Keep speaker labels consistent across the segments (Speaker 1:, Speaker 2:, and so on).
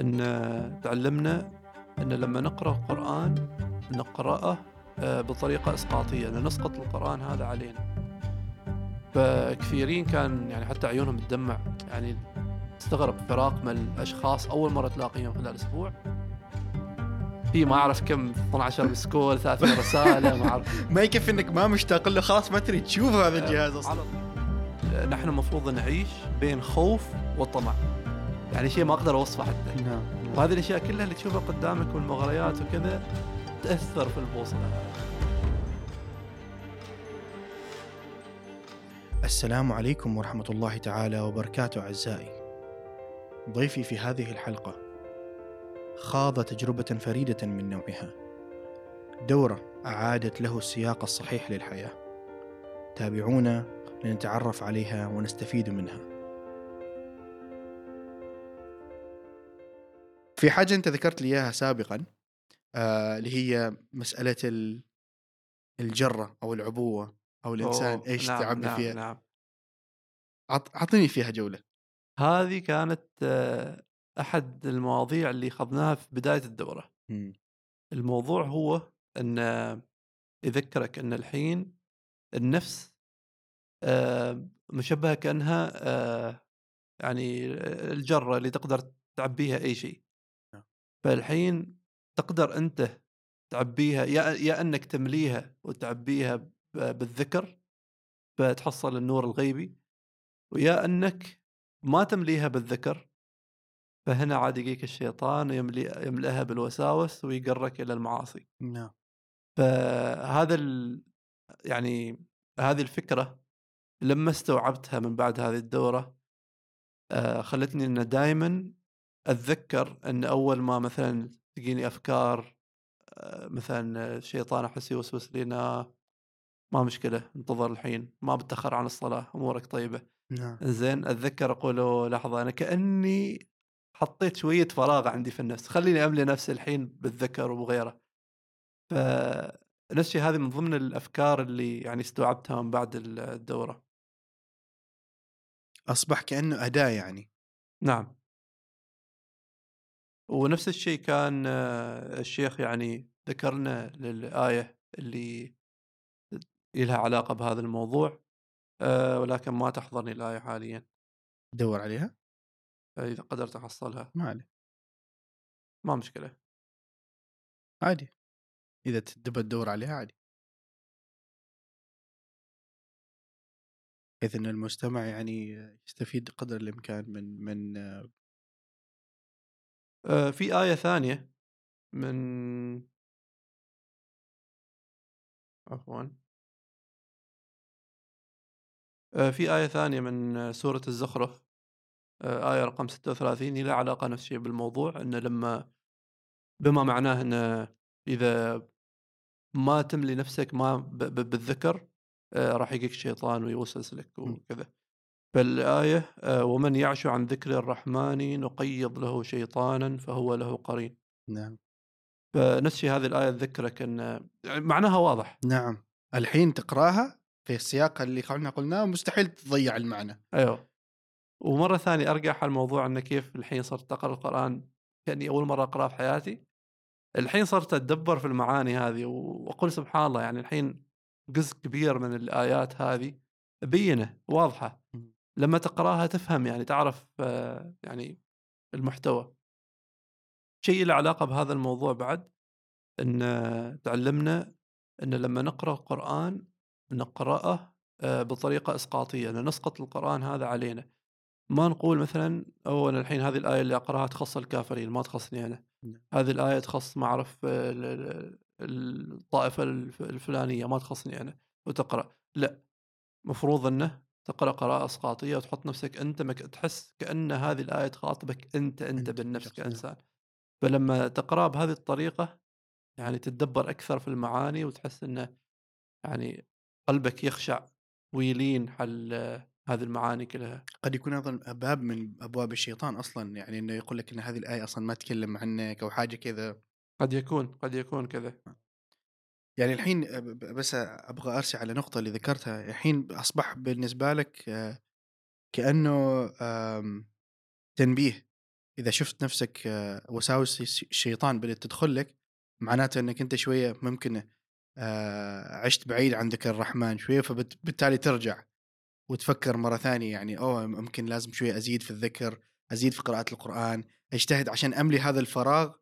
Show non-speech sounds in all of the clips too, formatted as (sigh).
Speaker 1: إن تعلمنا إن لما نقرأ القرآن نقرأه آه، بطريقة إسقاطية لأن نسقط القرآن هذا علينا. فكثيرين كان يعني حتى عيونهم تدمع. يعني تستغرب فراق من الأشخاص أول مرة تلاقيهم خلال أسبوع. في ما أعرف كم 12 مسكول 30 رسالة ما أعرف. (laughs)
Speaker 2: ما يكفي إنك ما مشتاق له خلاص ما تريد تشوف هذا الجهاز أصلا.
Speaker 1: نحن المفروض نعيش بين خوف وطمع. يعني شيء ما أقدر أوصفه حتى
Speaker 2: نعم
Speaker 1: وهذه الأشياء كلها اللي تشوفها قدامك والمغريات وكذا تأثر في البوصلة
Speaker 2: السلام عليكم ورحمة الله تعالى وبركاته أعزائي. ضيفي في هذه الحلقة خاض تجربة فريدة من نوعها. دورة أعادت له السياق الصحيح للحياة. تابعونا لنتعرف عليها ونستفيد منها. في حاجة أنت ذكرت لي إياها سابقا آه اللي هي مسألة ال- الجرة أو العبوة أو الإنسان
Speaker 1: أوه،
Speaker 2: إيش
Speaker 1: نعم
Speaker 2: تعبي
Speaker 1: نعم
Speaker 2: فيها.
Speaker 1: نعم
Speaker 2: عط- أعطيني فيها جولة.
Speaker 1: هذه كانت آه، أحد المواضيع اللي أخذناها في بداية الدورة الموضوع هو أن يذكرك أن الحين النفس آه، مشبهة كأنها آه، يعني الجرة اللي تقدر تعبيها أي شيء. فالحين تقدر أنت تعبيها يا يا إنك تمليها وتعبيها بالذكر فتحصل النور الغيبي ويا إنك ما تمليها بالذكر فهنا عاد يجيك الشيطان يملي يملأها بالوساوس ويقرك إلى المعاصي
Speaker 2: نعم.
Speaker 1: فهذا ال... يعني هذه الفكرة لما استوعبتها من بعد هذه الدورة آه، خلتني ان دائما أتذكر إن أول ما مثلا تجيني أفكار آه، مثلا الشيطان أحس يوسوس إنه ما مشكلة انتظر الحين ما بتأخر عن الصلاة أمورك طيبة
Speaker 2: نعم.
Speaker 1: زين أتذكر أقول "أوه، لحظة أنا كأني حطيت شوية فراغ عندي في النفس خليني أملي نفسي الحين بالذكر وبغيره فنفس الشيء هذه من ضمن الأفكار اللي يعني استوعبتها من بعد الدورة
Speaker 2: أصبح كأنه أداة يعني.
Speaker 1: نعم ونفس الشيء كان آه، الشيخ يعني ذكرنا للآية اللي لها علاقة بهذا الموضوع آه، ولكن ما تحضرني الآية حاليا.
Speaker 2: دور عليها؟
Speaker 1: فإذا قدرت أحصلها.
Speaker 2: ما عليه.
Speaker 1: ما مشكلة.
Speaker 2: عادي. إذا تبى تدور عليها عادي. بحيث أن المستمع يعني يستفيد قدر الإمكان من من
Speaker 1: آه، في آية ثانية من عفوا آه، في آية ثانية من سورة الزخرف آه، آية رقم 36 هي لها علاقة نفس الشيء بالموضوع أن لما بما معناه أن إذا ما تملي نفسك ما بالذكر آه، راح يجيك الشيطان ويوسوس لك. وكذا فالآية آه، ومن يعش عن ذكر الرحمن نقيض له شيطانا فهو له قرين.
Speaker 2: نعم.
Speaker 1: فنفس الشيء هذه الآية تذكرك أن يعني معناها واضح.
Speaker 2: نعم. الحين تقراها في السياق اللي قلنا قلناه مستحيل تضيع المعنى.
Speaker 1: أيوه. ومرة ثانية أرجع على الموضوع انه كيف الحين صرت أقرأ القرآن كأني أول مرة اقراه في حياتي. الحين صرت أتدبر في المعاني هذه وأقول سبحان الله يعني الحين جزء كبير من الآيات هذه بينة
Speaker 2: واضحة.
Speaker 1: لما تقراها تفهم يعني تعرف آه، يعني المحتوى. شيء له علاقة بهذا الموضوع بعد إن آه، تعلمنا إن لما نقرأ القران نقرأه آه، بطريقة إسقاطية لأن نسقط القرآن هذا علينا. ما نقول مثلا أو أنا الحين هذه الآية اللي أقرأها تخص الكافرين ما تخصني أنا.
Speaker 2: نعم.
Speaker 1: هذه الآية تخص ما اعرف آه، ال- ال- الطائفة الف- الفلانية ما تخصني أنا وتقرأ. لا مفروض إنه تقرأ قراءة أسقاطية وتحط نفسك أنت مك... تحس كأن هذه الآية تخاطبك أنت أنت,
Speaker 2: أنت
Speaker 1: بالنفس. كإنسان. فلما تقرا بهذه الطريقة يعني تتدبر أكثر في المعاني وتحس إنه يعني قلبك يخشع ويلين حل هذه المعاني كلها.
Speaker 2: قد يكون أيضا باب من أبواب الشيطان أصلا يعني إنه يقول لك إن هذه الآية أصلا ما تتكلم عنك أو حاجة كذا.
Speaker 1: قد يكون قد يكون كذا.
Speaker 2: يعني الحين بس أبغى أرسي على نقطة اللي ذكرتها. الحين أصبح بالنسبة لك آه، كأنه تنبيه. إذا شفت نفسك آه، وساوس الش- الشيطان بدأت تدخل لك معناته إنك أنت شوية ممكن آه، عشت بعيد عن ذكر الرحمن شوية فبالتالي ترجع وتفكر مرة ثانية يعني أوه ممكن لازم شوية أزيد في الذكر أزيد في قراءة القرآن أجتهد عشان أملي هذا الفراغ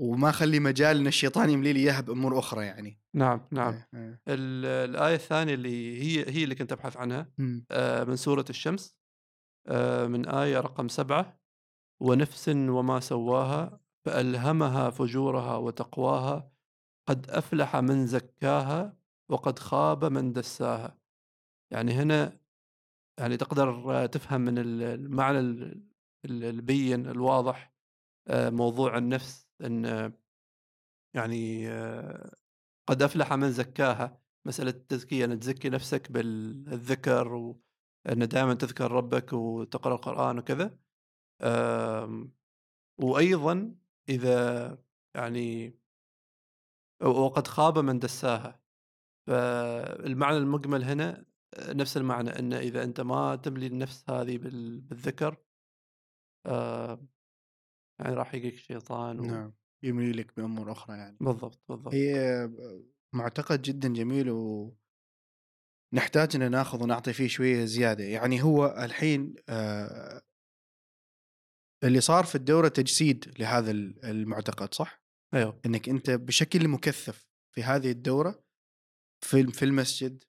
Speaker 2: وما اخلي مجال إن الشيطان يملي لي إياها بأمور أخرى يعني.
Speaker 1: نعم نعم.
Speaker 2: إيه، إيه.
Speaker 1: ال- الآية الثانية اللي هي هي اللي كنت أبحث عنها. آه، من سورة الشمس آه، من آية رقم سبعة. ونفس وما سواها فألهمها فجورها وتقواها قد أفلح من زكاها وقد خاب من دساها. يعني هنا يعني تقدر آه، تفهم من ال- المعنى ال- ال- البين الواضح آه، موضوع النفس. آه، يعني آه، قد أفلح من زكاها. مسألة التزكية أن تزكي نفسك بالذكر وأن دائما تذكر ربك وتقرأ القرآن وكذا. آم، وأيضا إذا يعني وقد خاب من دساها. فالمعنى المجمل هنا نفس المعنى أن إذا أنت ما تملي النفس هذه بال- بالذكر آم، يعني راح يجيك الشيطان و...
Speaker 2: نعم يملي لك بأمور أخرى يعني.
Speaker 1: بالضبط بالضبط.
Speaker 2: هي معتقد جدا جميل و نحتاج إن ناخذ ونعطي فيه شوية زيادة. يعني هو الحين آه اللي صار في الدورة تجسيد لهذا ال- المعتقد صح؟
Speaker 1: أيوه.
Speaker 2: إنك أنت بشكل مكثف في هذه الدورة في في المسجد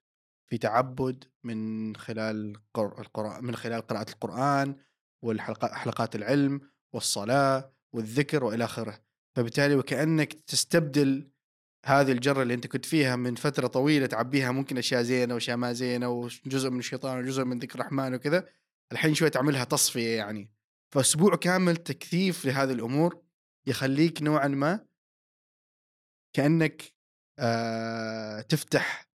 Speaker 2: في تعبد من خلال قر- القرآن من خلال قراءة القرآن والحلقات حلقات العلم والصلاة والذكر وإلى آخره. فبالتالي وكأنك تستبدل هذه الجرة اللي أنت كنت فيها من فترة طويلة تعبيها ممكن أشياء زينة وأشياء ما زينة وجزء من الشيطان وجزء من ذكر الرحمن وكذا الحين شوي تعملها تصفية يعني. فأسبوع كامل تكثيف لهذه الأمور يخليك نوعا ما كأنك آه تفتح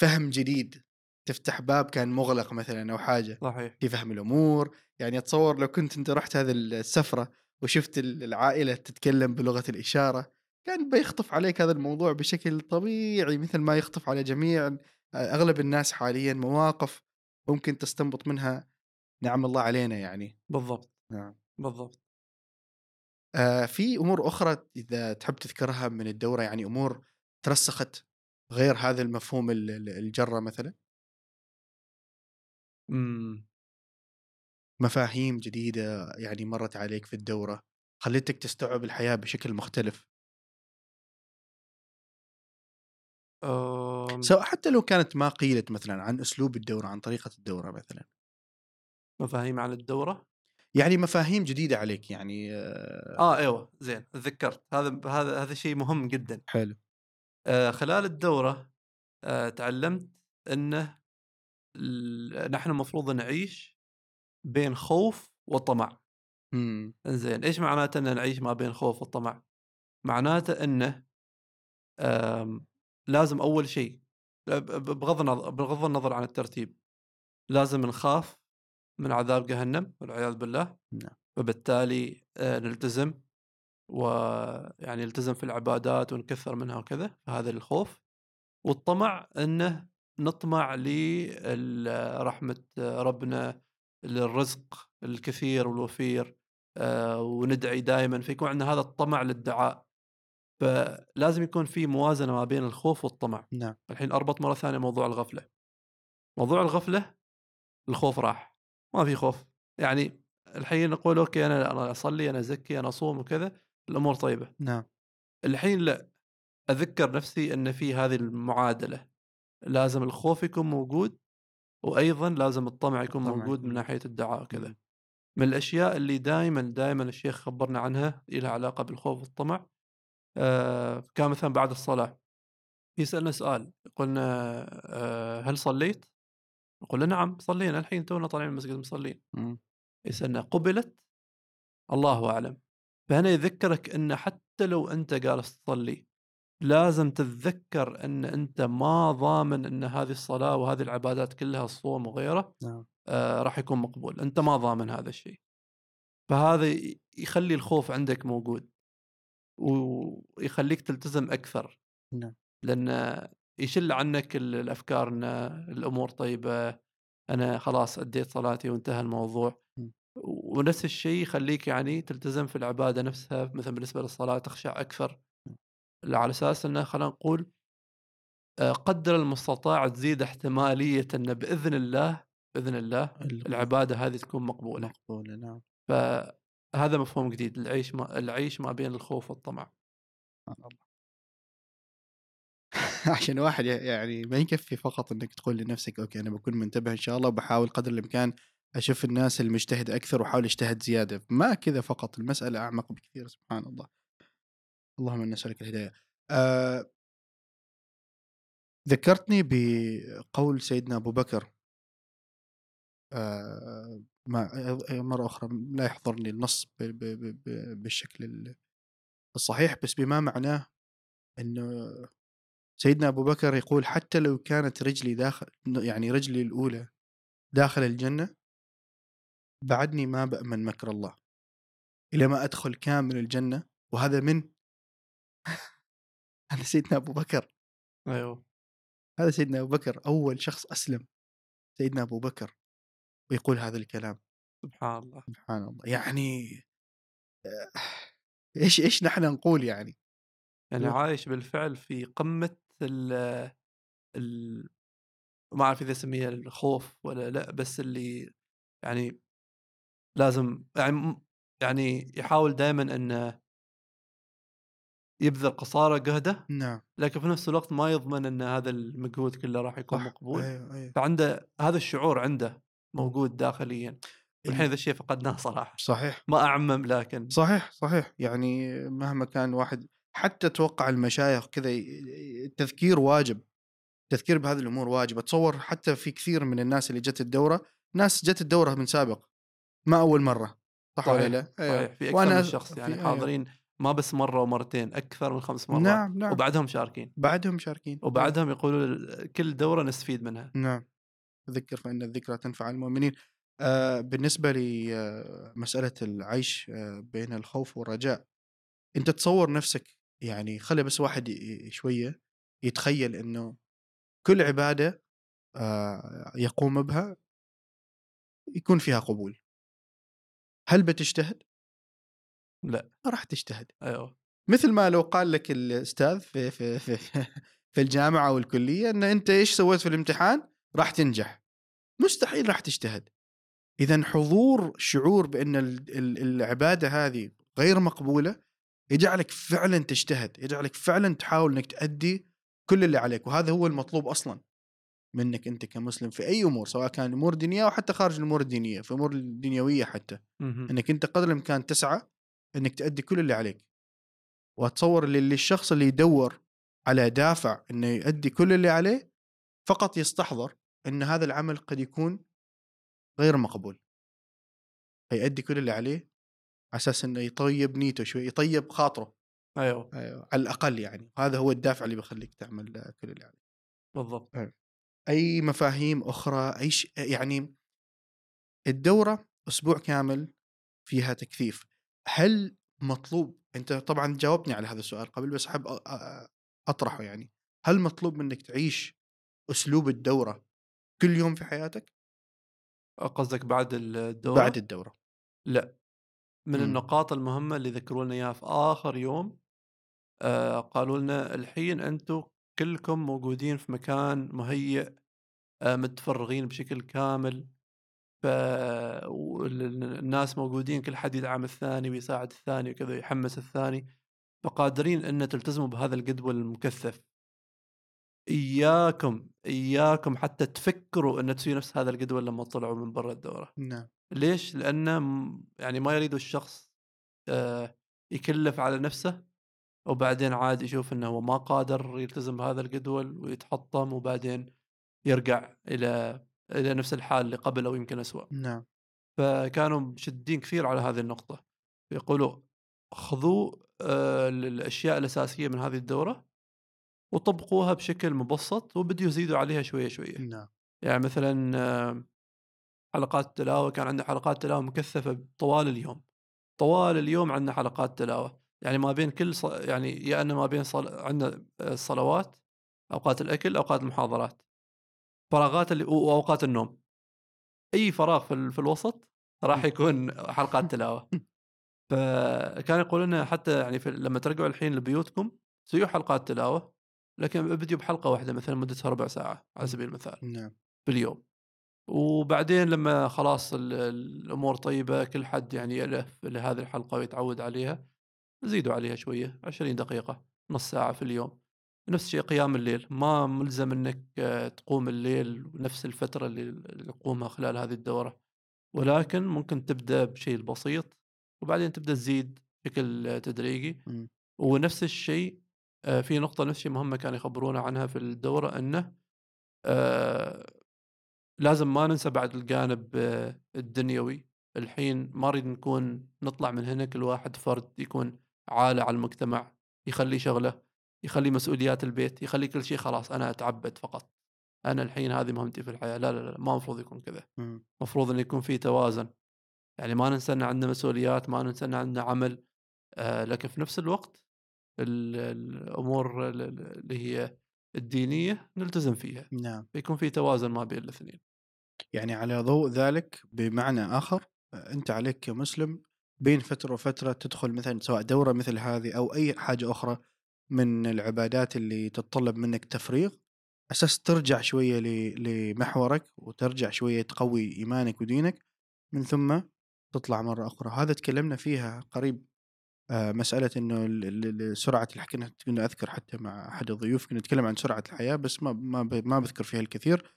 Speaker 2: فهم جديد تفتح باب كان مغلق مثلا أو حاجة
Speaker 1: صحيح.
Speaker 2: في فهم الأمور يعني أتصور لو كنت أنت رحت هذه السفرة وشفت العائلة تتكلم بلغة الإشارة كان بيخطف عليك هذا الموضوع بشكل طبيعي مثل ما يخطف على جميع أغلب الناس حاليا مواقف ممكن تستنبط منها. نعم الله علينا يعني.
Speaker 1: بالضبط.
Speaker 2: نعم.
Speaker 1: بالضبط.
Speaker 2: آه في أمور أخرى إذا تحب تذكرها من الدورة يعني أمور ترسخت غير هذا المفهوم ال- ال- الجرة مثلا؟
Speaker 1: امم
Speaker 2: مفاهيم جديدة يعني مرت عليك في الدورة خلتك تستوعب الحياة بشكل مختلف؟
Speaker 1: أم،
Speaker 2: سواء حتى لو كانت ما قيلت مثلا عن أسلوب الدورة عن طريقة الدورة مثلا.
Speaker 1: مفاهيم عن الدورة؟
Speaker 2: يعني مفاهيم جديدة عليك يعني آه،
Speaker 1: آه أيوه زين تذكرت. هذا هذا هذا شيء مهم جدا.
Speaker 2: حلو.
Speaker 1: آه خلال الدورة آه تعلمت إنه نحن المفروض نعيش بين خوف وطمع
Speaker 2: مم.
Speaker 1: إنزين إيش معناته إن نعيش ما بين خوف وطمع معناته إنه لازم أول شيء بغض النظر بغض النظر عن الترتيب لازم نخاف من عذاب جهنم والعياذ بالله
Speaker 2: نعم.
Speaker 1: وبالتالي آه، نلتزم ويعني نلتزم في العبادات ونكثر منها وكذا هذا الخوف والطمع إنه نطمع لرحمة ربنا للرزق الكثير والوفير آه، وندعي دائما فيكون عندنا هذا الطمع للدعاء. فلازم يكون في موازنة ما بين الخوف والطمع.
Speaker 2: نعم.
Speaker 1: الحين أربط مرة ثانية موضوع الغفلة. موضوع الغفلة الخوف راح. ما في خوف. يعني الحين نقول أوكي أنا أنا أصلي أنا أزكي أنا أصوم وكذا الأمور طيبة.
Speaker 2: نعم.
Speaker 1: الحين لا. أذكر نفسي أن في هذه المعادلة. لازم الخوف يكون موجود وأيضا لازم الطمع يكون
Speaker 2: الطمع
Speaker 1: موجود من ناحية الدعاء وكذا. من الأشياء اللي دائما دائما الشيخ خبرنا عنها لها علاقة بالخوف والطمع آه كان مثلا بعد الصلاة يسألنا سؤال قلنا آه هل صليت؟ له نعم صلينا الحين تونا طالعين من المسجد مصلين. يسألنا قبلت؟ الله أعلم فهنا يذكرك إن حتى لو أنت جالس تصلي لازم تتذكر إن أنت ما ضامن إن هذه الصلاة وهذه العبادات كلها الصوم وغيره
Speaker 2: نعم.
Speaker 1: آه راح يكون مقبول. أنت ما ضامن هذا الشيء. فهذا يخلي الخوف عندك موجود ويخليك تلتزم أكثر.
Speaker 2: نعم.
Speaker 1: لأن يشل عنك ال- الأفكار إن الأمور طيبة أنا خلاص أديت صلاتي وانتهى الموضوع.
Speaker 2: مم.
Speaker 1: ونفس الشيء يخليك يعني تلتزم في العبادة نفسها مثلا بالنسبة للصلاة تخشع أكثر. على أساس إنه خلينا نقول آه، قدر المستطاع تزيد احتمالية إنه بإذن الله بإذن الله
Speaker 2: ال-
Speaker 1: العبادة هذه تكون مقبولة.
Speaker 2: مقبولة نعم.
Speaker 1: فهذا مفهوم جديد العيش ما العيش ما بين الخوف والطمع.
Speaker 2: الله (laughs) عشان واحد يعني ما يكفي فقط إنك تقول لنفسك أوكي أنا بكون منتبه إن شاء الله وبحاول قدر الإمكان أشوف الناس المجتهد أكثر وأحاول أجتهد زيادة. ما كذا فقط المسألة أعمق بكثير سبحان الله. اللهم أنا نسالك الهداية. آه ذكرتني بقول سيدنا أبو بكر آه ما مرة أخرى لا يحضرني النص ب- ب- ب- ب- بالشكل ال- الصحيح بس بما معناه إنه سيدنا أبو بكر يقول حتى لو كانت رجلي داخل يعني رجلي الأولى داخل الجنة بعدني ما بأمن مكر الله. إلى ما أدخل كامل الجنة وهذا من هذا سيدنا أبو بكر.
Speaker 1: أيوه.
Speaker 2: هذا سيدنا أبو بكر أول شخص أسلم سيدنا أبو بكر ويقول هذا الكلام.
Speaker 1: سبحان الله.
Speaker 2: سبحان الله. يعني آه، إيش إيش نحن نقول يعني؟
Speaker 1: يعني. عايش بالفعل في قمة ال ال ما أعرف إذا أسميها الخوف ولا لا بس اللي يعني لازم يعني يعني يحاول دائما انه يبذل قصارى جهده
Speaker 2: نعم.
Speaker 1: لكن في نفس الوقت ما يضمن إن هذا المجهود كله راح يكون
Speaker 2: صح.
Speaker 1: مقبول.
Speaker 2: أيوه أيوه.
Speaker 1: فعنده هذا الشعور عنده موجود داخليا. والحين ذا الشيء فقدناه (laughs) صراحة.
Speaker 2: صحيح.
Speaker 1: ما أعمم لكن
Speaker 2: صحيح صحيح. يعني مهما كان واحد حتى توقع المشايخ كذا التذكير واجب التذكير بهذه الأمور واجب اتصور حتى في كثير من الناس اللي جت الدورة ناس جت الدورة من سابق ما أول مرة صح ولا لا؟ أيوه.
Speaker 1: صحيح في
Speaker 2: أكثر
Speaker 1: من شخص يعني
Speaker 2: في- أيوه.
Speaker 1: ما بس مرة ومرتين أكثر من خمس مرات.
Speaker 2: نعم نعم.
Speaker 1: وبعدهم شاركين.
Speaker 2: بعدهم مشاركين
Speaker 1: وبعدهم يقولوا كل دورة نستفيد منها.
Speaker 2: نعم. ذكر فإن الذكرى تنفع المؤمنين. آه بالنسبة لمسألة العيش آه بين الخوف والرجاء أنت تصور نفسك يعني خلي بس واحد شوية يتخيل أنه كل عبادة آه يقوم بها يكون فيها قبول. هل بتجتهد؟
Speaker 1: لا.
Speaker 2: ما راح تجتهد.
Speaker 1: أيوه.
Speaker 2: مثل ما لو قال لك الأستاذ في في في في الجامعة أو الكليه إن أنت إيش سويت في الامتحان؟ راح تنجح. مستحيل راح تجتهد. اذا حضور شعور بأن ال- ال- العبادة هذه غير مقبولة يجعلك فعلا تجتهد يجعلك فعلا تحاول إنك تأدي كل اللي عليك وهذا هو المطلوب أصلا منك أنت كمسلم في أي أمور سواء كان امور دينيه أو حتى خارج الأمور الدينية في أمور الدنيوية حتى. إنك أنت قدر الإمكان تسعى إنك تأدي كل اللي عليك وأتصور اللي اللي الشخص اللي يدور على دافع إنه يؤدي كل اللي عليه فقط يستحضر إن هذا العمل قد يكون غير مقبول. فيؤدي كل اللي عليه على أساس إنه يطيب نيته شوي يطيب خاطره.
Speaker 1: أيوه.
Speaker 2: أيوة. على الأقل يعني. هذا هو الدافع اللي بيخليك تعمل كل اللي عليه
Speaker 1: بالضبط.
Speaker 2: أي مفاهيم أخرى أي ش... يعني الدورة أسبوع كامل فيها تكثيف. هل مطلوب أنت طبعا جاوبني على هذا السؤال قبل بس أحب أطرحه يعني هل مطلوب منك تعيش أسلوب الدورة كل يوم في حياتك؟
Speaker 1: قصدك بعد الدورة؟
Speaker 2: بعد الدورة.
Speaker 1: لا. من
Speaker 2: مم.
Speaker 1: النقاط المهمة اللي ذكروا لنا إياها في آخر يوم آه قالوا لنا الحين أنتم كلكم موجودين في مكان مهيئ آه متفرغين بشكل كامل ف والناس موجودين كل حد يدعم الثاني ويساعد الثاني وكذا يحمس الثاني فقادرين إن تلتزموا بهذا الجدول المكثف. إياكم إياكم حتى تفكروا إن تسوي نفس هذا الجدول لما تطلعوا من برا الدورة.
Speaker 2: نعم.
Speaker 1: ليش؟ لأنه م- يعني ما يريد الشخص آه، يكلف على نفسه وبعدين عاد يشوف إنه هو ما قادر يلتزم بهذا الجدول ويتحطم وبعدين يرجع إلى إلى نفس الحال اللي قبل أو يمكن اسوء
Speaker 2: نعم.
Speaker 1: فكانوا مشدين كثير على هذه النقطة. يقولوا خذوا آه، الأشياء الأساسية من هذه الدورة وطبقوها بشكل مبسط وبدوا يزيدوا عليها شوية شوية.
Speaker 2: نعم.
Speaker 1: يعني مثلا آه، حلقات التلاوة كان عندنا حلقات تلاوة مكثفة طوال اليوم. طوال اليوم عندنا حلقات تلاوة. يعني ما بين كل ص... يعني يا أن ما بين صل... عندنا الصلوات أوقات الأكل أوقات المحاضرات. فراغات اللي... وأوقات النوم. أي فراغ في, ال... في الوسط راح يكون حلقات (laughs) تلاوة. فكان يقولون حتى يعني في لما ترجعوا الحين لبيوتكم سووا حلقات تلاوة لكن ابدوا بحلقة واحدة مثلا مدتها ربع ساعة على سبيل المثال
Speaker 2: نعم.
Speaker 1: باليوم وبعدين لما خلاص ال- الأمور طيبة كل حد يعني يألف لهذه الحلقة ويتعود عليها زيدوا عليها شوية 20 دقيقة نص ساعة في اليوم. نفس الشيء قيام الليل ما ملزم إنك آه، تقوم الليل نفس الفترة اللي تقومها خلال هذه الدورة. ولكن ممكن تبدأ بشيء بسيط وبعدين تبدأ تزيد بشكل تدريجي. ونفس الشيء آه، في نقطة نفس الشيء مهمة كانوا يخبرونا عنها في الدورة أنه آه، لازم ما ننسى بعد الجانب الدنيوي. الحين ما نريد نكون نطلع من هنا كل واحد فرد يكون عالة على المجتمع يخلي شغلة. يخلي مسؤوليات البيت يخلي كل شيء خلاص أنا أتعبد فقط. أنا الحين هذه مهمتي في الحياة. لا لا لا ما المفروض يكون كذا. المفروض أن يكون في توازن. يعني ما ننسى أن عندنا مسؤوليات ما ننسى أن عندنا عمل. آه، لكن في نفس الوقت ال- الأمور ال- ال- اللي هي الدينية نلتزم فيها.
Speaker 2: نعم.
Speaker 1: يكون في توازن ما بين الاثنين.
Speaker 2: يعني على ضوء ذلك بمعنى آخر أنت عليك كمسلم بين فترة وفترة تدخل مثلا سواء دورة مثل هذه أو أي حاجة أخرى من العبادات اللي تتطلب منك تفريغ أساس ترجع شوية ل- لمحورك وترجع شوية تقوي إيمانك ودينك من ثم تطلع مرة أخرى هذا تكلمنا فيها قريب آه، مسألة ال- سرعة الح- كنا أذكر حتى مع أحد الضيوف كنا نتكلم عن سرعة الحياة بس ما ما ما بذكر فيها الكثير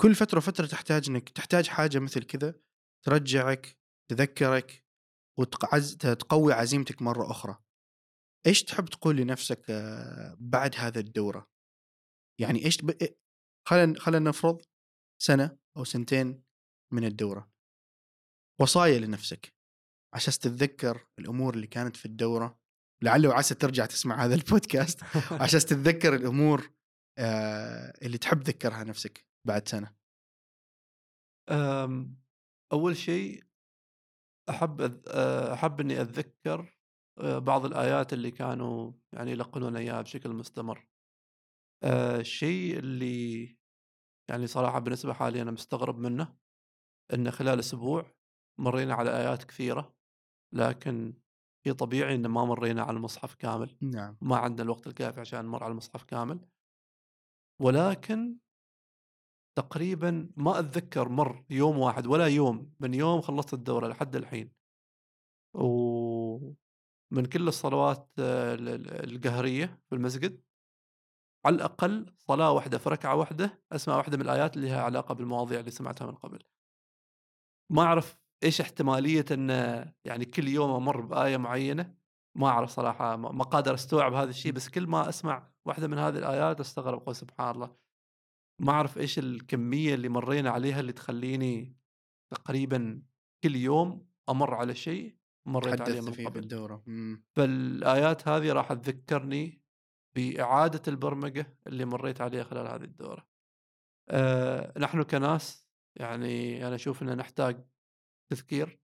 Speaker 2: كل فترة وفترة تحتاج إنك تحتاج حاجة مثل كذا ترجعك تذكرك وتقوي عزيمتك مرة أخرى. إيش تحب تقول لنفسك آه، بعد هذا الدورة؟ يعني إيش تب... إيه- خلينا خلينا نفرض سنة أو سنتين من الدورة. وصايا لنفسك عشان تتذكر الأمور اللي كانت في الدورة لعل وعسى ترجع تسمع هذا البودكاست (laughs) عشان تتذكر الأمور آه، اللي تحب تذكرها نفسك بعد.
Speaker 1: أم، أول شيء أحب أه، أحب إني أتذكر بعض الآيات اللي كانوا يعني يلقنون إياها بشكل مستمر. أه، الشيء اللي يعني صراحة بالنسبة حالي أنا مستغرب منه ان خلال أسبوع مرينا على آيات كثيرة لكن في طبيعي ان ما مرينا على المصحف كامل.
Speaker 2: نعم.
Speaker 1: ما عندنا الوقت الكافي عشان نمر على المصحف كامل. ولكن تقريبا ما أتذكر مر يوم واحد ولا يوم من يوم خلصت الدورة لحد الحين. ومن كل الصلوات آه، ال- ال- القهرية في المسجد. على الأقل صلاة واحدة في ركعة واحدة أسمع واحدة من الآيات اللي لها علاقة بالمواضيع اللي سمعتها من قبل. ما أعرف إيش احتمالية إن يعني كل يوم أمر بآية معينة. ما أعرف صراحة ما قادر أستوعب هذا الشيء بس كل ما أسمع واحدة من هذه الآيات أستغرب أقول سبحان الله. ما أعرف إيش الكمية اللي مرينا عليها اللي تخليني تقريبا كل يوم أمر على شيء. مريت عليه من
Speaker 2: فيه في
Speaker 1: قبل
Speaker 2: الدورة. مم.
Speaker 1: فالآيات هذه راح تذكرني بإعادة البرمجة اللي مريت عليها خلال هذه الدورة. أه نحن كناس يعني أنا أشوف ان نحتاج تذكير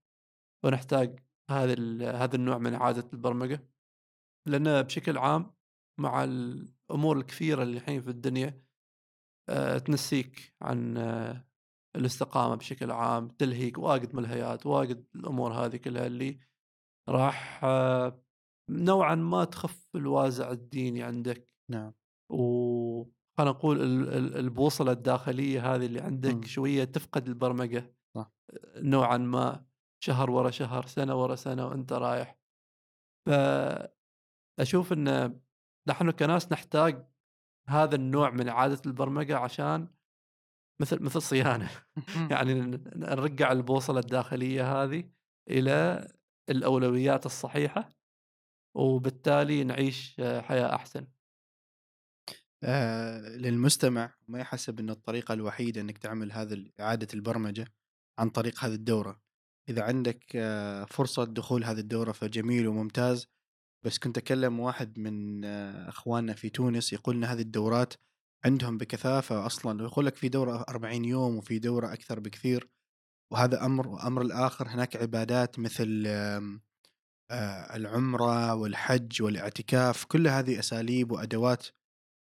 Speaker 1: ونحتاج هذا هذا النوع من إعادة البرمجة لأن بشكل عام مع الأمور الكثيرة اللي الحين في الدنيا أه تنسيك عن أه الاستقامة بشكل عام تلهيك واجد ملهيات واجد الأمور هذه كلها اللي راح آه، نوعا ما تخف الوازع الديني عندك
Speaker 2: نعم.
Speaker 1: و خلينا نقول ال- ال- البوصلة الداخلية هذه اللي عندك
Speaker 2: مم.
Speaker 1: شوية تفقد البرمجة
Speaker 2: صح.
Speaker 1: نوعا ما شهر ورا شهر سنة ورا سنة وأنت رايح فأشوف إن نحن كناس نحتاج هذا النوع من إعادة البرمجة عشان مثل مثل صيانة (laughs) (laughs) يعني نرجع البوصلة الداخلية هذه إلى الأولويات الصحيحة وبالتالي نعيش آه، حياة أحسن.
Speaker 2: آه للمستمع ما يحسب إن الطريقة الوحيدة إنك تعمل هذا إعادة البرمجة عن طريق هذه الدورة. إذا عندك آه فرصة دخول هذه الدورة فجميل وممتاز بس كنت أكلم واحد من آه أخواننا في تونس يقول إن هذه الدورات عندهم بكثافة أصلا ويقول لك في دورة 40 يوم وفي دورة أكثر بكثير. وهذا أمر وأمر الآخر هناك عبادات مثل آه العمرة والحج والاعتكاف كل هذه أساليب وأدوات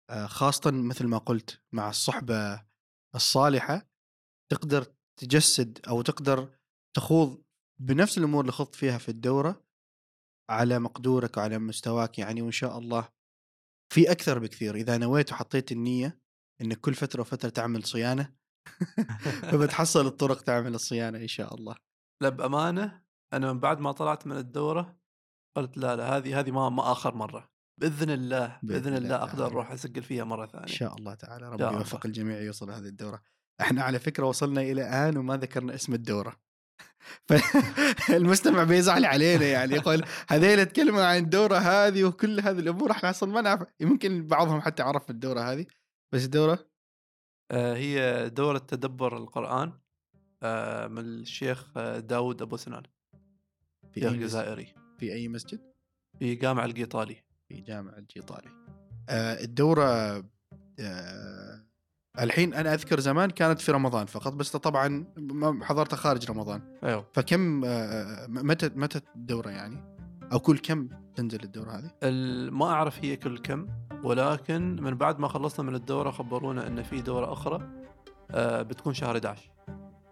Speaker 2: آه، خاصة مثل ما قلت مع الصحبة الصالحة تقدر تجسد أو تقدر تخوض بنفس الأمور اللي خضت فيها في الدورة على مقدورك وعلى مستواك يعني وإن شاء الله في أكثر بكثير. إذا نويت وحطيت النية انك كل فترة وفترة تعمل صيانة (laughs) فبتحصل الطرق تعمل الصيانة إن شاء الله.
Speaker 1: لا بامانه أنا من بعد ما طلعت من الدورة قلت لا لا هذه هذه ما ما آخر مرة. بإذن الله بإذن,
Speaker 2: بإذن
Speaker 1: الله
Speaker 2: الله أقدر.
Speaker 1: أروح أسجل فيها مرة
Speaker 2: إن
Speaker 1: ثانية.
Speaker 2: شاء الله تعالى ربي. يوفق الجميع يوصل هذه الدورة. إحنا على فكرة وصلنا إلى الان وما ذكرنا اسم الدورة. (laughs) فالمستمع بيزعل علينا يعني يقول هذيل تكلموا عن الدورة هذه وكل هذه الأمور إحنا أصلا ما نعرف. يمكن بعضهم حتى عرف الدورة هذه. بس
Speaker 1: الدورة هي دورة تدبر القرآن آه من الشيخ آه، داود أبو سنان
Speaker 2: في
Speaker 1: شيخ
Speaker 2: مسجد
Speaker 1: جزائري
Speaker 2: في أي مسجد؟
Speaker 1: في جامع القيطالي.
Speaker 2: في جامع الجيطالي آه الدورة آه الحين أنا أذكر زمان كانت في رمضان فقط بس طبعا ما حضرتها خارج رمضان.
Speaker 1: أيوه.
Speaker 2: فكم آه متى متى الدورة يعني؟ أو كل كم تنزل الدورة هذه؟
Speaker 1: ما أعرف هي كل كم ولكن من بعد ما خلصنا من الدورة خبرونا إن في دورة أخرى آه بتكون شهر 11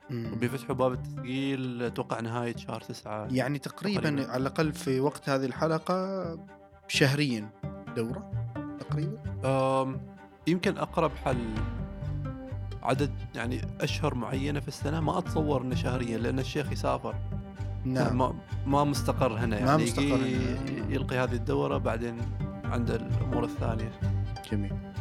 Speaker 2: مم.
Speaker 1: وبيفتحوا باب التسجيل أتوقع نهاية شهر 9
Speaker 2: يعني تقريبا
Speaker 1: تقريباً.
Speaker 2: على الأقل في وقت هذه الحلقة شهريا دورة تقريبا
Speaker 1: يمكن أقرب حل عدد يعني أشهر معينة في السنة ما أتصور إنه شهريا لأن الشيخ يسافر
Speaker 2: نعم
Speaker 1: ما ما مستقر هنا
Speaker 2: ما
Speaker 1: يعني
Speaker 2: مستقر
Speaker 1: يجي
Speaker 2: هنا.
Speaker 1: يلقي هذه الدورة بعدين عند الأمور الثانية.
Speaker 2: جميل.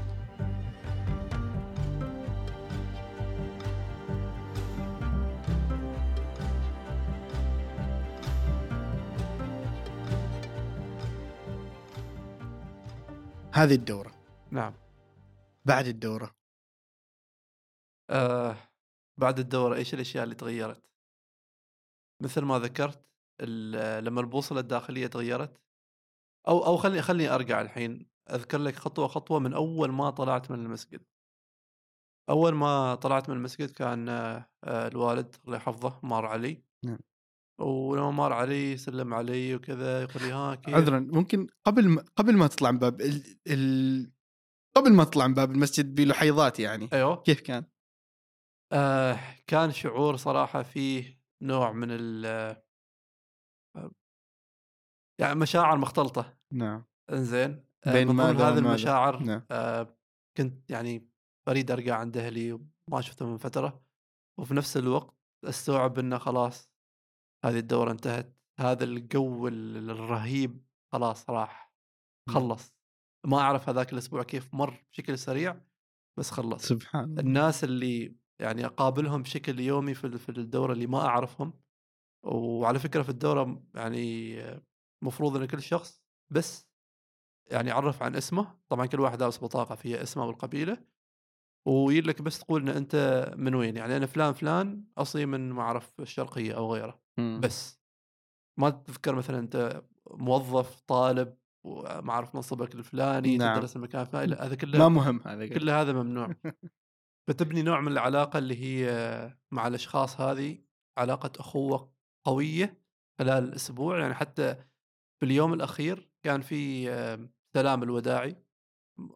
Speaker 2: هذه الدورة.
Speaker 1: نعم.
Speaker 2: بعد الدورة.
Speaker 1: آه بعد الدورة إيش الأشياء اللي تغيرت؟ مثل ما ذكرت لما البوصلة الداخلية تغيرت أو أو خليني خليني أرجع الحين أذكر لك خطوة خطوة من أول ما طلعت من المسجد. أول ما طلعت من المسجد كان آه، الوالد الله يحفظه مار علي.
Speaker 2: نعم.
Speaker 1: ولما مار علي سلم علي وكذا يقول لي ها كيف؟
Speaker 2: عذرا ممكن قبل ما قبل ما تطلع من باب ال... ال... قبل ما تطلع من باب المسجد بلحيظات يعني
Speaker 1: أيوه.
Speaker 2: كيف كان؟
Speaker 1: آه كان شعور صراحة فيه نوع من ال آه، يعني مشاعر مختلطة.
Speaker 2: نعم.
Speaker 1: إنزين
Speaker 2: بين
Speaker 1: من ضمن
Speaker 2: ماذا
Speaker 1: هذه
Speaker 2: وماذا؟
Speaker 1: المشاعر
Speaker 2: نعم.
Speaker 1: آه كنت يعني اريد أرجع عند أهلي وما شفتهم من فترة وفي نفس الوقت أستوعب انه خلاص هذه الدورة انتهت هذا الجو ال- الرهيب خلاص راح
Speaker 2: نعم.
Speaker 1: خلص. ما أعرف هذاك الأسبوع كيف مر بشكل سريع بس خلص.
Speaker 2: سبحان الله.
Speaker 1: الناس اللي يعني أقابلهم بشكل يومي في ال- في الدورة اللي ما أعرفهم وعلى فكرة في الدورة يعني مفروض إن كل شخص بس يعني يعرف عن اسمه. طبعا كل واحد لابس بطاقة فيها اسمه والقبيلة. ويقول لك بس تقول ان أنت من وين؟ يعني أنا فلان فلان أصلي من ما اعرف الشرقية أو غيره.
Speaker 2: مم.
Speaker 1: بس ما تذكر مثلا أنت موظف طالب وما اعرف منصبك الفلاني
Speaker 2: نعم.
Speaker 1: تدرس المكان الفلاني لا هذا كله
Speaker 2: ما مهم هذا
Speaker 1: كل هذا ممنوع. (laughs) فتبني نوع من العلاقة اللي هي مع الأشخاص هذه علاقة أخوة قوية خلال الأسبوع يعني حتى في اليوم الأخير كان في سلام الوداعي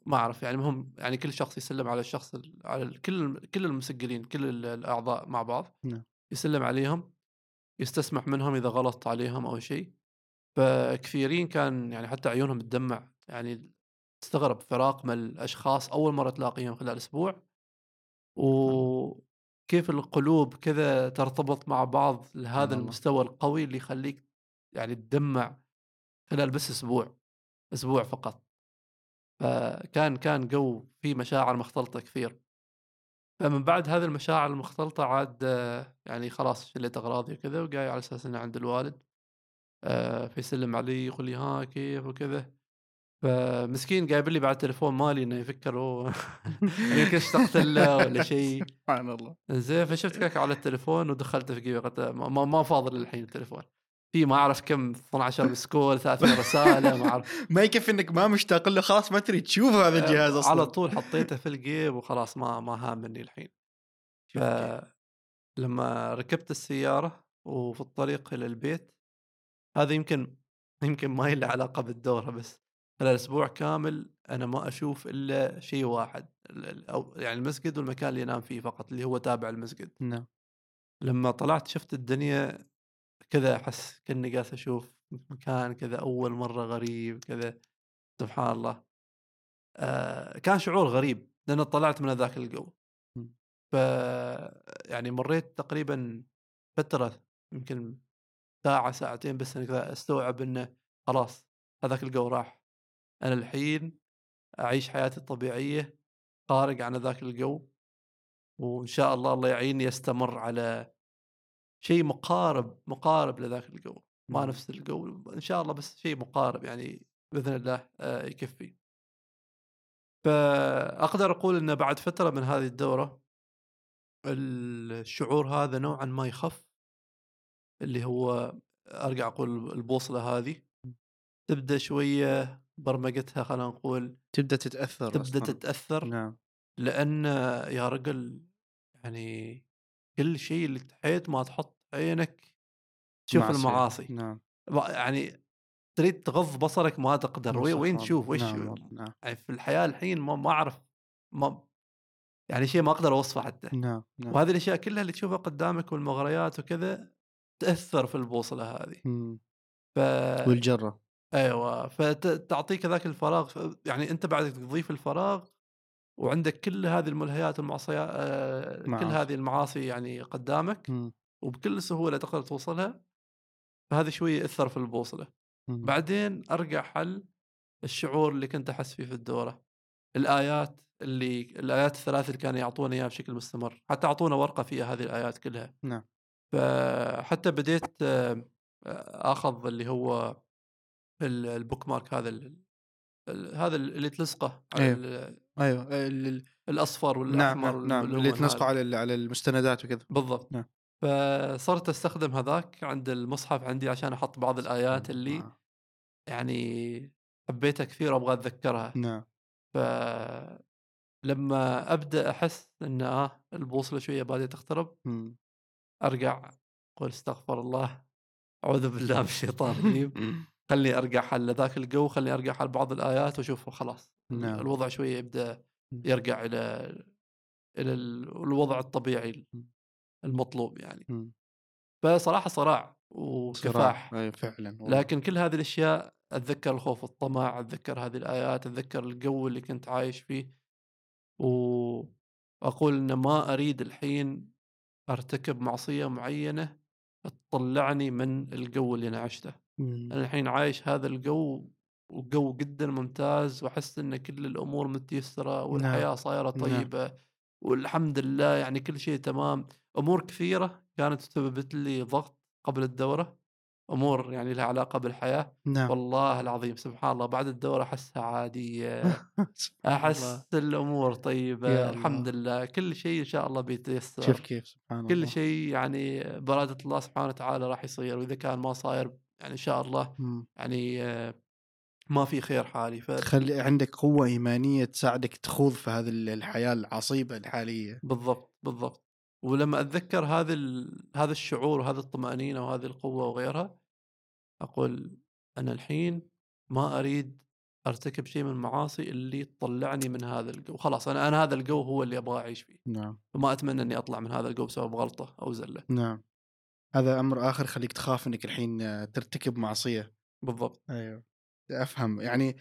Speaker 1: ما أعرف يعني مهم يعني كل شخص يسلم على الشخص ال- على كل كل المسجلين كل ال- الأعضاء مع بعض
Speaker 2: نعم.
Speaker 1: يسلم عليهم يستسمح منهم إذا غلط عليهم أو شيء فكثيرين كان يعني حتى عيونهم تدمع يعني تستغرب فراق من الأشخاص أول مرة تلاقيهم خلال أسبوع وكيف القلوب كذا ترتبط مع بعض لهذا
Speaker 2: الله.
Speaker 1: المستوى القوي اللي يخليك يعني تدمع خلال بس أسبوع أسبوع فقط. فكان كان جو فيه مشاعر مختلطة كثير. فمن بعد هذه المشاعر المختلطة عاد يعني خلاص شليت أغراضي وكذا وجاي على أساس انه عند الوالد فيسلم علي يقول لي ها كيف؟ وكذا. فمسكين جايب لي بعد تليفون مالي إنه يفكر هو (laughs) يمكن اشتقت له ولا شيء.
Speaker 2: سبحان الله.
Speaker 1: زين فشفت كاك على التليفون ودخلت في جيبي قلت ما, ما فاضل الحين التليفون. في ما أعرف كم 12 (laughs) مسكول 30 رسالة ما أعرف. (laughs)
Speaker 2: ما يكفي إنك ما مشتاق له خلاص ما تريد تشوف هذا الجهاز أصلا.
Speaker 1: على طول حطيته في الجيب وخلاص ما ما هامني الحين. (laughs) فلما ركبت السيارة وفي الطريق إلى البيت هذا يمكن يمكن ما له علاقة بالدورة بس خلال أسبوع كامل أنا ما أشوف إلا شيء واحد أو يعني المسجد والمكان اللي ينام فيه فقط اللي هو تابع المسجد.
Speaker 2: نعم.
Speaker 1: لما طلعت شفت الدنيا كذا أحس كأني جالس أشوف مكان كذا أول مرة غريب كذا سبحان الله. آه كان شعور غريب لأن طلعت من ذاك الجو. ف يعني مريت تقريبا فترة يمكن ساعة ساعتين بس إني كذا أستوعب إنه خلاص هذاك الجو راح. أنا الحين أعيش حياتي الطبيعية خارج عن ذاك الجو وإن شاء الله الله يعيني أستمر على شيء مقارب مقارب لذاك الجو ما
Speaker 2: مم.
Speaker 1: نفس الجو إن شاء الله بس شيء مقارب يعني بإذن الله آه، يكفي فأقدر أقول ان بعد فترة من هذه الدورة الشعور هذا نوعا ما يخف اللي هو أرجع أقول البوصلة هذه تبدأ شوية برمجتها خلينا نقول
Speaker 2: تبدأ تتأثر
Speaker 1: تبدأ
Speaker 2: أصلاً.
Speaker 1: تتأثر
Speaker 2: نعم
Speaker 1: لأن يا رجل يعني كل شيء اللي تحيت ما تحط عينك تشوف
Speaker 2: معصية.
Speaker 1: المعاصي
Speaker 2: نعم
Speaker 1: يعني تريد تغض بصرك ما تقدر وين, وين
Speaker 2: صح
Speaker 1: تشوف. وش
Speaker 2: نعم. نعم
Speaker 1: يعني في الحياة الحين ما, ما أعرف ما يعني شيء ما أقدر أوصفه حتى
Speaker 2: نعم نعم
Speaker 1: وهذه الأشياء كلها اللي تشوفها قدامك والمغريات وكذا تأثر في البوصلة هذه. ف
Speaker 2: والجرة
Speaker 1: أيوه فتعطيك ذاك الفراغ يعني أنت بعد تضيف الفراغ وعندك كل هذه الملهيات والمعصيات آه، كل. هذه المعاصي يعني قدامك
Speaker 2: مم.
Speaker 1: وبكل سهولة تقدر توصلها فهذا شوية ياثر في البوصلة
Speaker 2: مم.
Speaker 1: بعدين أرجع حل الشعور اللي كنت أحس فيه في الدورة الآيات اللي الآيات الثلاث اللي كانوا يعطونا إياها بشكل مستمر حتى أعطونا ورقة فيها هذه الآيات كلها
Speaker 2: نعم.
Speaker 1: فحتى بديت آه، أخذ اللي هو ال- البوك مارك هذا هذا اللي تلصقه على. ال-
Speaker 2: أيوه ال- ال-
Speaker 1: الأصفر
Speaker 2: نعم
Speaker 1: والأحمر
Speaker 2: نعم, نعم. اللي تنسقوا. على على المستندات وكذا
Speaker 1: بالضبط
Speaker 2: نعم.
Speaker 1: فصرت أستخدم هذاك عند المصحف عندي عشان أحط بعض الآيات اللي
Speaker 2: آه.
Speaker 1: يعني حبيتها كثير وأبغى أتذكرها
Speaker 2: نعم
Speaker 1: فلما أبدأ أحس إن آه البوصلة شوية بادية تقترب
Speaker 2: مم.
Speaker 1: أرجع أقول استغفر الله أعوذ بالله من الشيطان الرجيم (laughs) خلني أرجع حل ذاك الجو خلني أرجع حل بعض الآيات وأشوف خلاص
Speaker 2: نعم.
Speaker 1: الوضع شوية
Speaker 2: يبدأ.
Speaker 1: يرجع إلى إلى ال- الوضع الطبيعي. المطلوب يعني. فصراحة صراع. وكفاح
Speaker 2: اي فعلا والله.
Speaker 1: لكن كل هذه الأشياء أتذكر الخوف والطمع أتذكر هذه الآيات أتذكر الجو اللي كنت عايش فيه وأقول إن ما أريد الحين أرتكب معصية معينة تطلعني من الجو اللي أنا عشته. أنا الحين عايش هذا الجو وجو جدا ممتاز وأحس إن كل الأمور متيسرة والحياة صايرة
Speaker 2: نعم.
Speaker 1: طيبة والحمد لله يعني كل شيء تمام أمور كثيرة كانت سببت لي ضغط قبل الدورة أمور يعني لها علاقة بالحياة
Speaker 2: نعم
Speaker 1: والله العظيم سبحان الله بعد
Speaker 2: الدورة أحسها
Speaker 1: عادية. (laughs) أحس الأمور
Speaker 2: طيبة
Speaker 1: الحمد. لله كل شيء إن شاء الله بيتيسر
Speaker 2: شوف كيف سبحان
Speaker 1: كل
Speaker 2: الله
Speaker 1: شيء يعني برادة الله سبحانه وتعالى راح يصير وإذا كان ما صاير يعني إن شاء الله
Speaker 2: مم.
Speaker 1: يعني آه، ما في خير حالي ف
Speaker 2: تخلي عندك قوة إيمانية تساعدك تخوض في هذه الحياة العصيبة الحالية.
Speaker 1: بالضبط بالضبط. ولما أتذكر هذا ال... هذا الشعور وهذه الطمأنينة وهذه القوة وغيرها أقول أنا الحين ما أريد أرتكب شيء من المعاصي اللي تطلعني من هذا الجو. خلاص أنا أنا هذا الجو هو اللي أبغى أعيش فيه.
Speaker 2: نعم.
Speaker 1: وما أتمنى إني أطلع من هذا الجو بسبب غلطة أو زلة.
Speaker 2: نعم. هذا أمر آخر خليك تخاف إنك الحين ترتكب معصية.
Speaker 1: بالضبط.
Speaker 2: أيوه. أفهم يعني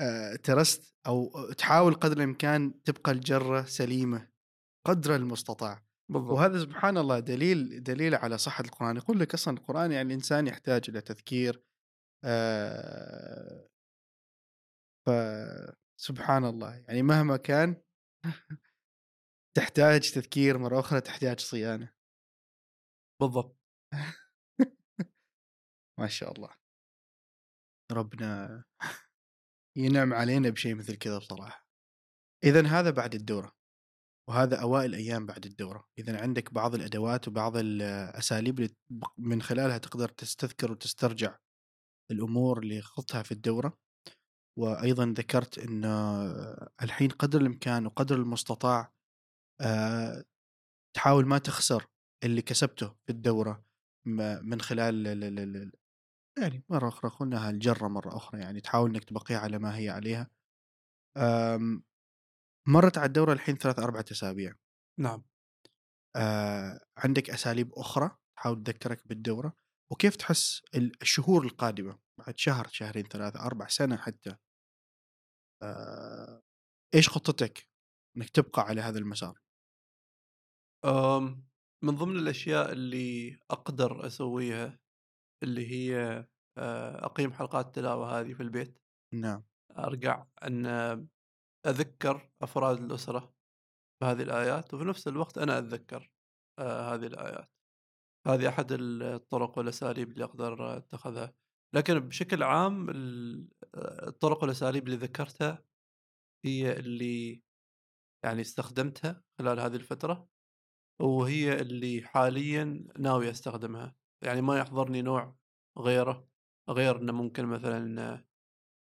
Speaker 2: آه، ترست أو تحاول قدر الإمكان تبقى الجرة سليمة قدر المستطاع.
Speaker 1: بالضبط.
Speaker 2: وهذا سبحان الله دليل دليل على صحة القرآن. يقول لك أصلا القرآن يعني الإنسان يحتاج إلى تذكير آه، فسبحان الله يعني مهما كان (laughs) تحتاج تذكير مرة أخرى تحتاج صيانة.
Speaker 1: بالضبط. (laughs)
Speaker 2: ما شاء الله. ربنا ينعم علينا بشيء مثل كذا بصراحة. إذا هذا بعد الدورة وهذا أوائل أيام بعد الدورة. إذا عندك بعض الأدوات وبعض الأساليب من خلالها تقدر تستذكر وتسترجع الأمور اللي خضتها في الدورة. وأيضا ذكرت أن الحين قدر الإمكان وقدر المستطاع تحاول ما تخسر اللي كسبته في الدورة من خلال ال- ال- ال- يعني مرة أخرى قلناها الجرة مرة أخرى يعني تحاول إنك تبقيها على ما هي عليها. أم، مرت على الدورة الحين ثلاث أربعة أسابيع.
Speaker 1: نعم.
Speaker 2: عندك أساليب أخرى تحاول تذكرك بالدورة؟ وكيف تحس ال- الشهور القادمة؟ بعد شهر شهرين ثلاثة أربع سنة حتى. آه إيش خطتك إنك تبقى على هذا المسار؟
Speaker 1: أم، من ضمن الأشياء اللي أقدر أسويها اللي هي آه، أقيم حلقات تلاوه هذه في البيت.
Speaker 2: نعم.
Speaker 1: أرجع أن أذكر أفراد الأسرة بهذه الآيات وفي نفس الوقت أنا اتذكر آه، هذه الآيات. هذه أحد الطرق والأساليب اللي أقدر أتخذها. لكن بشكل عام آه، الطرق والأساليب اللي ذكرتها هي اللي يعني استخدمتها خلال هذه الفترة وهي اللي حاليا ناوي أستخدمها. يعني ما يحضرني نوع غيره غير إنه ممكن مثلا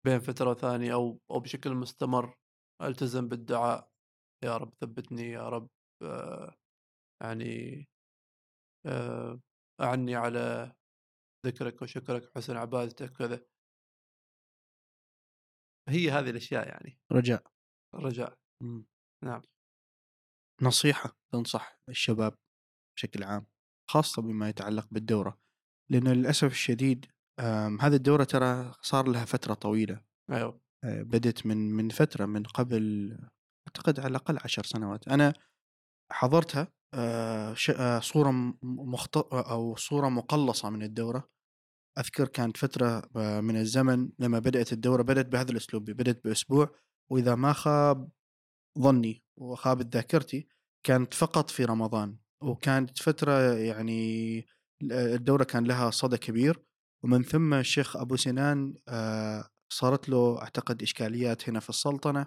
Speaker 1: بين فترة وثانيه أو أو بشكل مستمر ألتزم بالدعاء. يا رب ثبتني يا رب آه، يعني آه، أعني على ذكرك وشكرك وحسن عبادتك كذا هي هذه الأشياء يعني.
Speaker 2: رجاء.
Speaker 1: الرجاء
Speaker 2: مم.
Speaker 1: نعم.
Speaker 2: نصيحة تنصح الشباب بشكل عام. خاصة بما يتعلق بالدورة لأنه للأسف الشديد هذه الدورة ترى صار لها فترة طويلة.
Speaker 1: أيوه.
Speaker 2: آه، بدت من من فترة من قبل أعتقد على الأقل عشر سنوات. أنا حضرتها آه، آه، صورة م- مخط أو صورة مقلصة من الدورة. أذكر كانت فترة آه، من الزمن لما بدأت الدورة بدأت بهذا الأسلوب بدأت بأسبوع وإذا ما خاب ظني وخابت ذاكرتي كانت فقط في رمضان. وكانت فترة يعني الدوره كان لها صدى كبير ومن ثم الشيخ أبو سنان آه، صارت له أعتقد إشكاليات هنا في السلطنة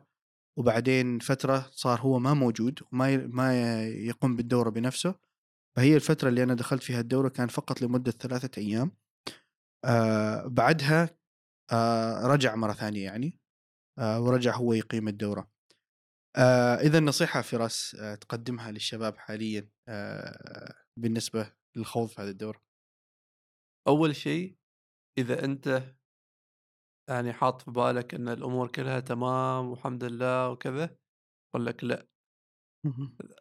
Speaker 2: وبعدين فترة صار هو ما موجود وما ما يقوم بالدورة بنفسه. فهي الفترة اللي أنا دخلت فيها الدورة كان فقط لمدة ثلاثة أيام. آه بعدها آه رجع مرة ثانية يعني ورجع هو يقيم الدورة. آه إذا نصيحه فراس آه تقدمها للشباب حاليا آه بالنسبة للخوض في هذه الدوره
Speaker 1: أول شيء إذا أنت يعني حاط في بالك إن الأمور كلها تمام والحمد لله وكذا أقول لك لأ.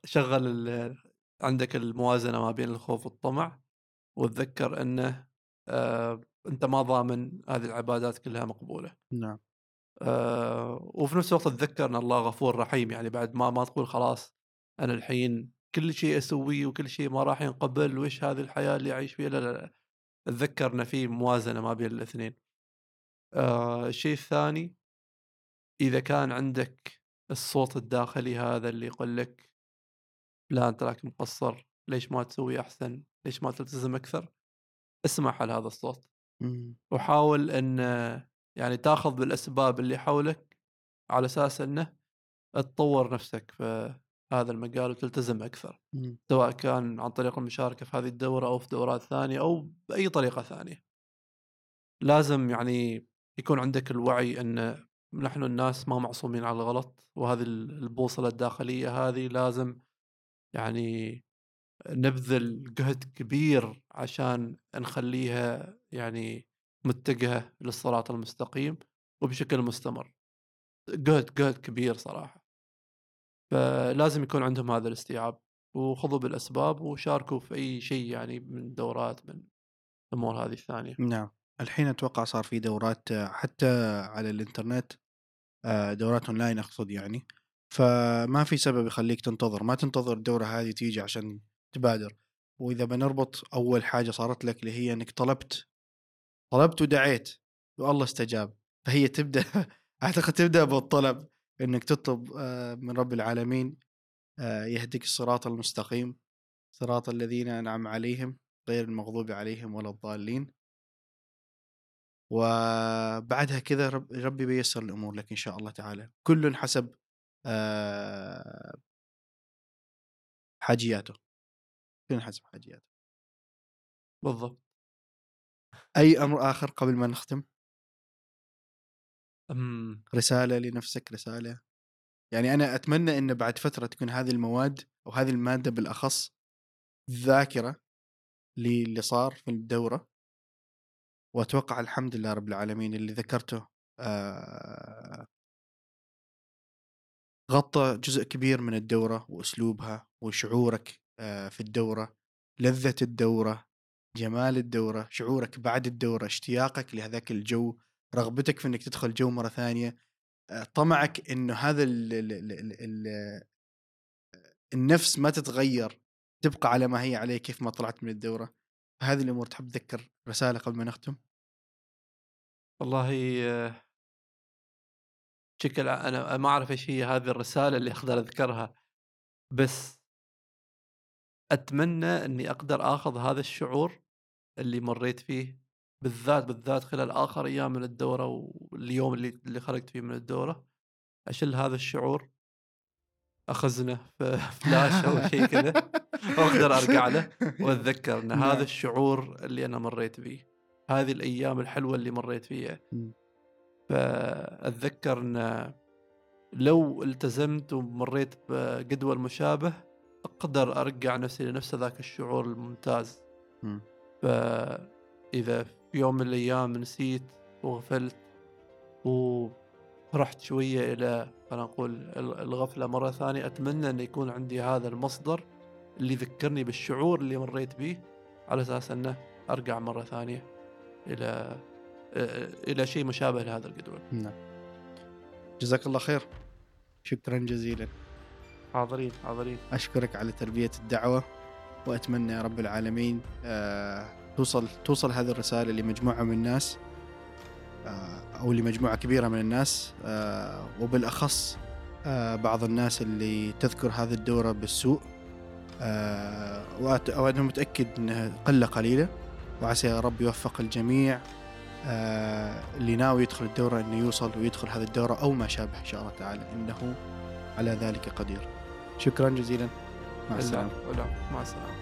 Speaker 1: شغل عندك الموازنة ما بين الخوف والطمع وتذكر إنه آه أنت ما ضامن هذه العبادات كلها مقبولة.
Speaker 2: نعم.
Speaker 1: آه وفي نفس الوقت تذكر أن الله غفور رحيم يعني بعد ما ما تقول خلاص أنا الحين كل شيء أسويه وكل شيء ما راح ينقبل وإيش هذه الحياة اللي أعيش فيها؟ لا لا لا. تذكر أن في موازنة ما بين الاثنين. آه الشيء الثاني إذا كان عندك الصوت الداخلي هذا اللي يقول لك لا أنت راك مقصر ليش ما تسوي أحسن؟ ليش ما تلتزم أكثر؟ اسمع هذا الصوت.
Speaker 2: مم.
Speaker 1: وحاول أن يعني تاخذ بالأسباب اللي حولك على أساس إنه تطور نفسك في هذا المجال وتلتزم أكثر
Speaker 2: مم.
Speaker 1: سواء كان عن طريق المشاركة في هذه الدورة أو في دورات ثانية أو بأي طريقة ثانية. لازم يعني يكون عندك الوعي إن نحن الناس ما معصومين على الغلط وهذه البوصلة الداخلية هذه لازم يعني نبذل جهد كبير عشان نخليها يعني متجهة للصراط المستقيم وبشكل مستمر. جهد جهد كبير صراحة. فلازم يكون عندهم هذا الاستيعاب وخذوا بالأسباب وشاركوا في أي شيء يعني من دورات من الأمور هذه الثانية.
Speaker 2: نعم الحين أتوقع صار في دورات حتى على الإنترنت آه، دورات أونلاين أقصد يعني فما في سبب يخليك تنتظر ما تنتظر الدورة هذه تيجي عشان تبادر وإذا بنربط أول حاجة صارت لك اللي هي إنك طلبت طلبت ودعيت والله استجاب. فهي تبدأ (laughs) أعتقد تبدأ بالطلب إنك تطلب آه، من رب العالمين آه، يهديك الصراط المستقيم صراط الذين انعم عليهم غير المغضوب عليهم ولا الضالين. وبعدها كذا رب ربي بيسر الأمور لك إن شاء الله تعالى. كل حسب آه، حاجياته. كل حسب حاجياته.
Speaker 1: بالضبط.
Speaker 2: أي أمر آخر قبل ما نختم؟
Speaker 1: أمم،
Speaker 2: رسالة لنفسك رسالة. يعني أنا أتمنى إن بعد فترة تكون هذه المواد أو هذه المادة بالأخص ذاكرة للي صار في الدورة. وأتوقع الحمد لله رب العالمين اللي ذكرته آه، غطى جزء كبير من الدورة وأسلوبها وشعورك آه، في الدورة لذة الدورة جمال الدورة شعورك بعد الدورة اشتياقك لهذاك الجو رغبتك في إنك تدخل جو مرة ثانية آه، طمعك إنه هذا ال ال ال ال ال النفس ما تتغير تبقى على ما هي عليه كيف ما طلعت من الدورة. هذه الأمور تحب تذكر رسالة قبل ما نختم؟
Speaker 1: والله آه، شكل أنا ما أعرف إيش هي هذه الرسالة اللي أقدر أذكرها بس أتمنى إني أقدر آخذ هذا الشعور اللي مريت فيه بالذات بالذات خلال آخر أيام من الدورة واليوم اللي اللي خرجت فيه من الدورة اشيل هذا الشعور أخزنه في (laughs) فلاش أو شيء كذا وأقدر أرجع له وأتذكر إن (laughs)
Speaker 2: نعم.
Speaker 1: هذا الشعور اللي أنا مريت فيه هذه الأيام الحلوة اللي مريت فيها. فأتذكر إن لو التزمت ومريت بجدول مشابه أقدر أرجع نفسي لنفس ذاك الشعور الممتاز.
Speaker 2: مم.
Speaker 1: فإذا في يوم من الأيام نسيت وغفلت ورحت شوية إلى خلينا نقول ال- الغفلة مرة ثانية أتمنى أن يكون عندي هذا المصدر اللي يذكرني بالشعور اللي مريت به على أساس أنه أرجع مرة ثانية إلى إلى شيء مشابه لهذا الجدول.
Speaker 2: نعم. جزاك الله خير. شكرا جزيلا.
Speaker 1: حاضرين حاضرين.
Speaker 2: أشكرك على تلبيه الدعوة وأتمنى يا رب العالمين آه، توصل توصل هذه الرسالة لمجموعة من الناس آه، أو لمجموعة كبيرة من الناس آه، وبالأخص آه، بعض الناس اللي تذكر هذه الدورة بالسوء آه، وأنا متأكد إنها قلة قليلة وعسى يا رب يوفق الجميع آه، اللي ناوي يدخل الدورة إنه يوصل ويدخل هذه الدورة أو ما شابه إن شاء الله تعالى إنه على ذلك قدير. شكرا جزيلا. مع
Speaker 1: السلامة. مع السلامة.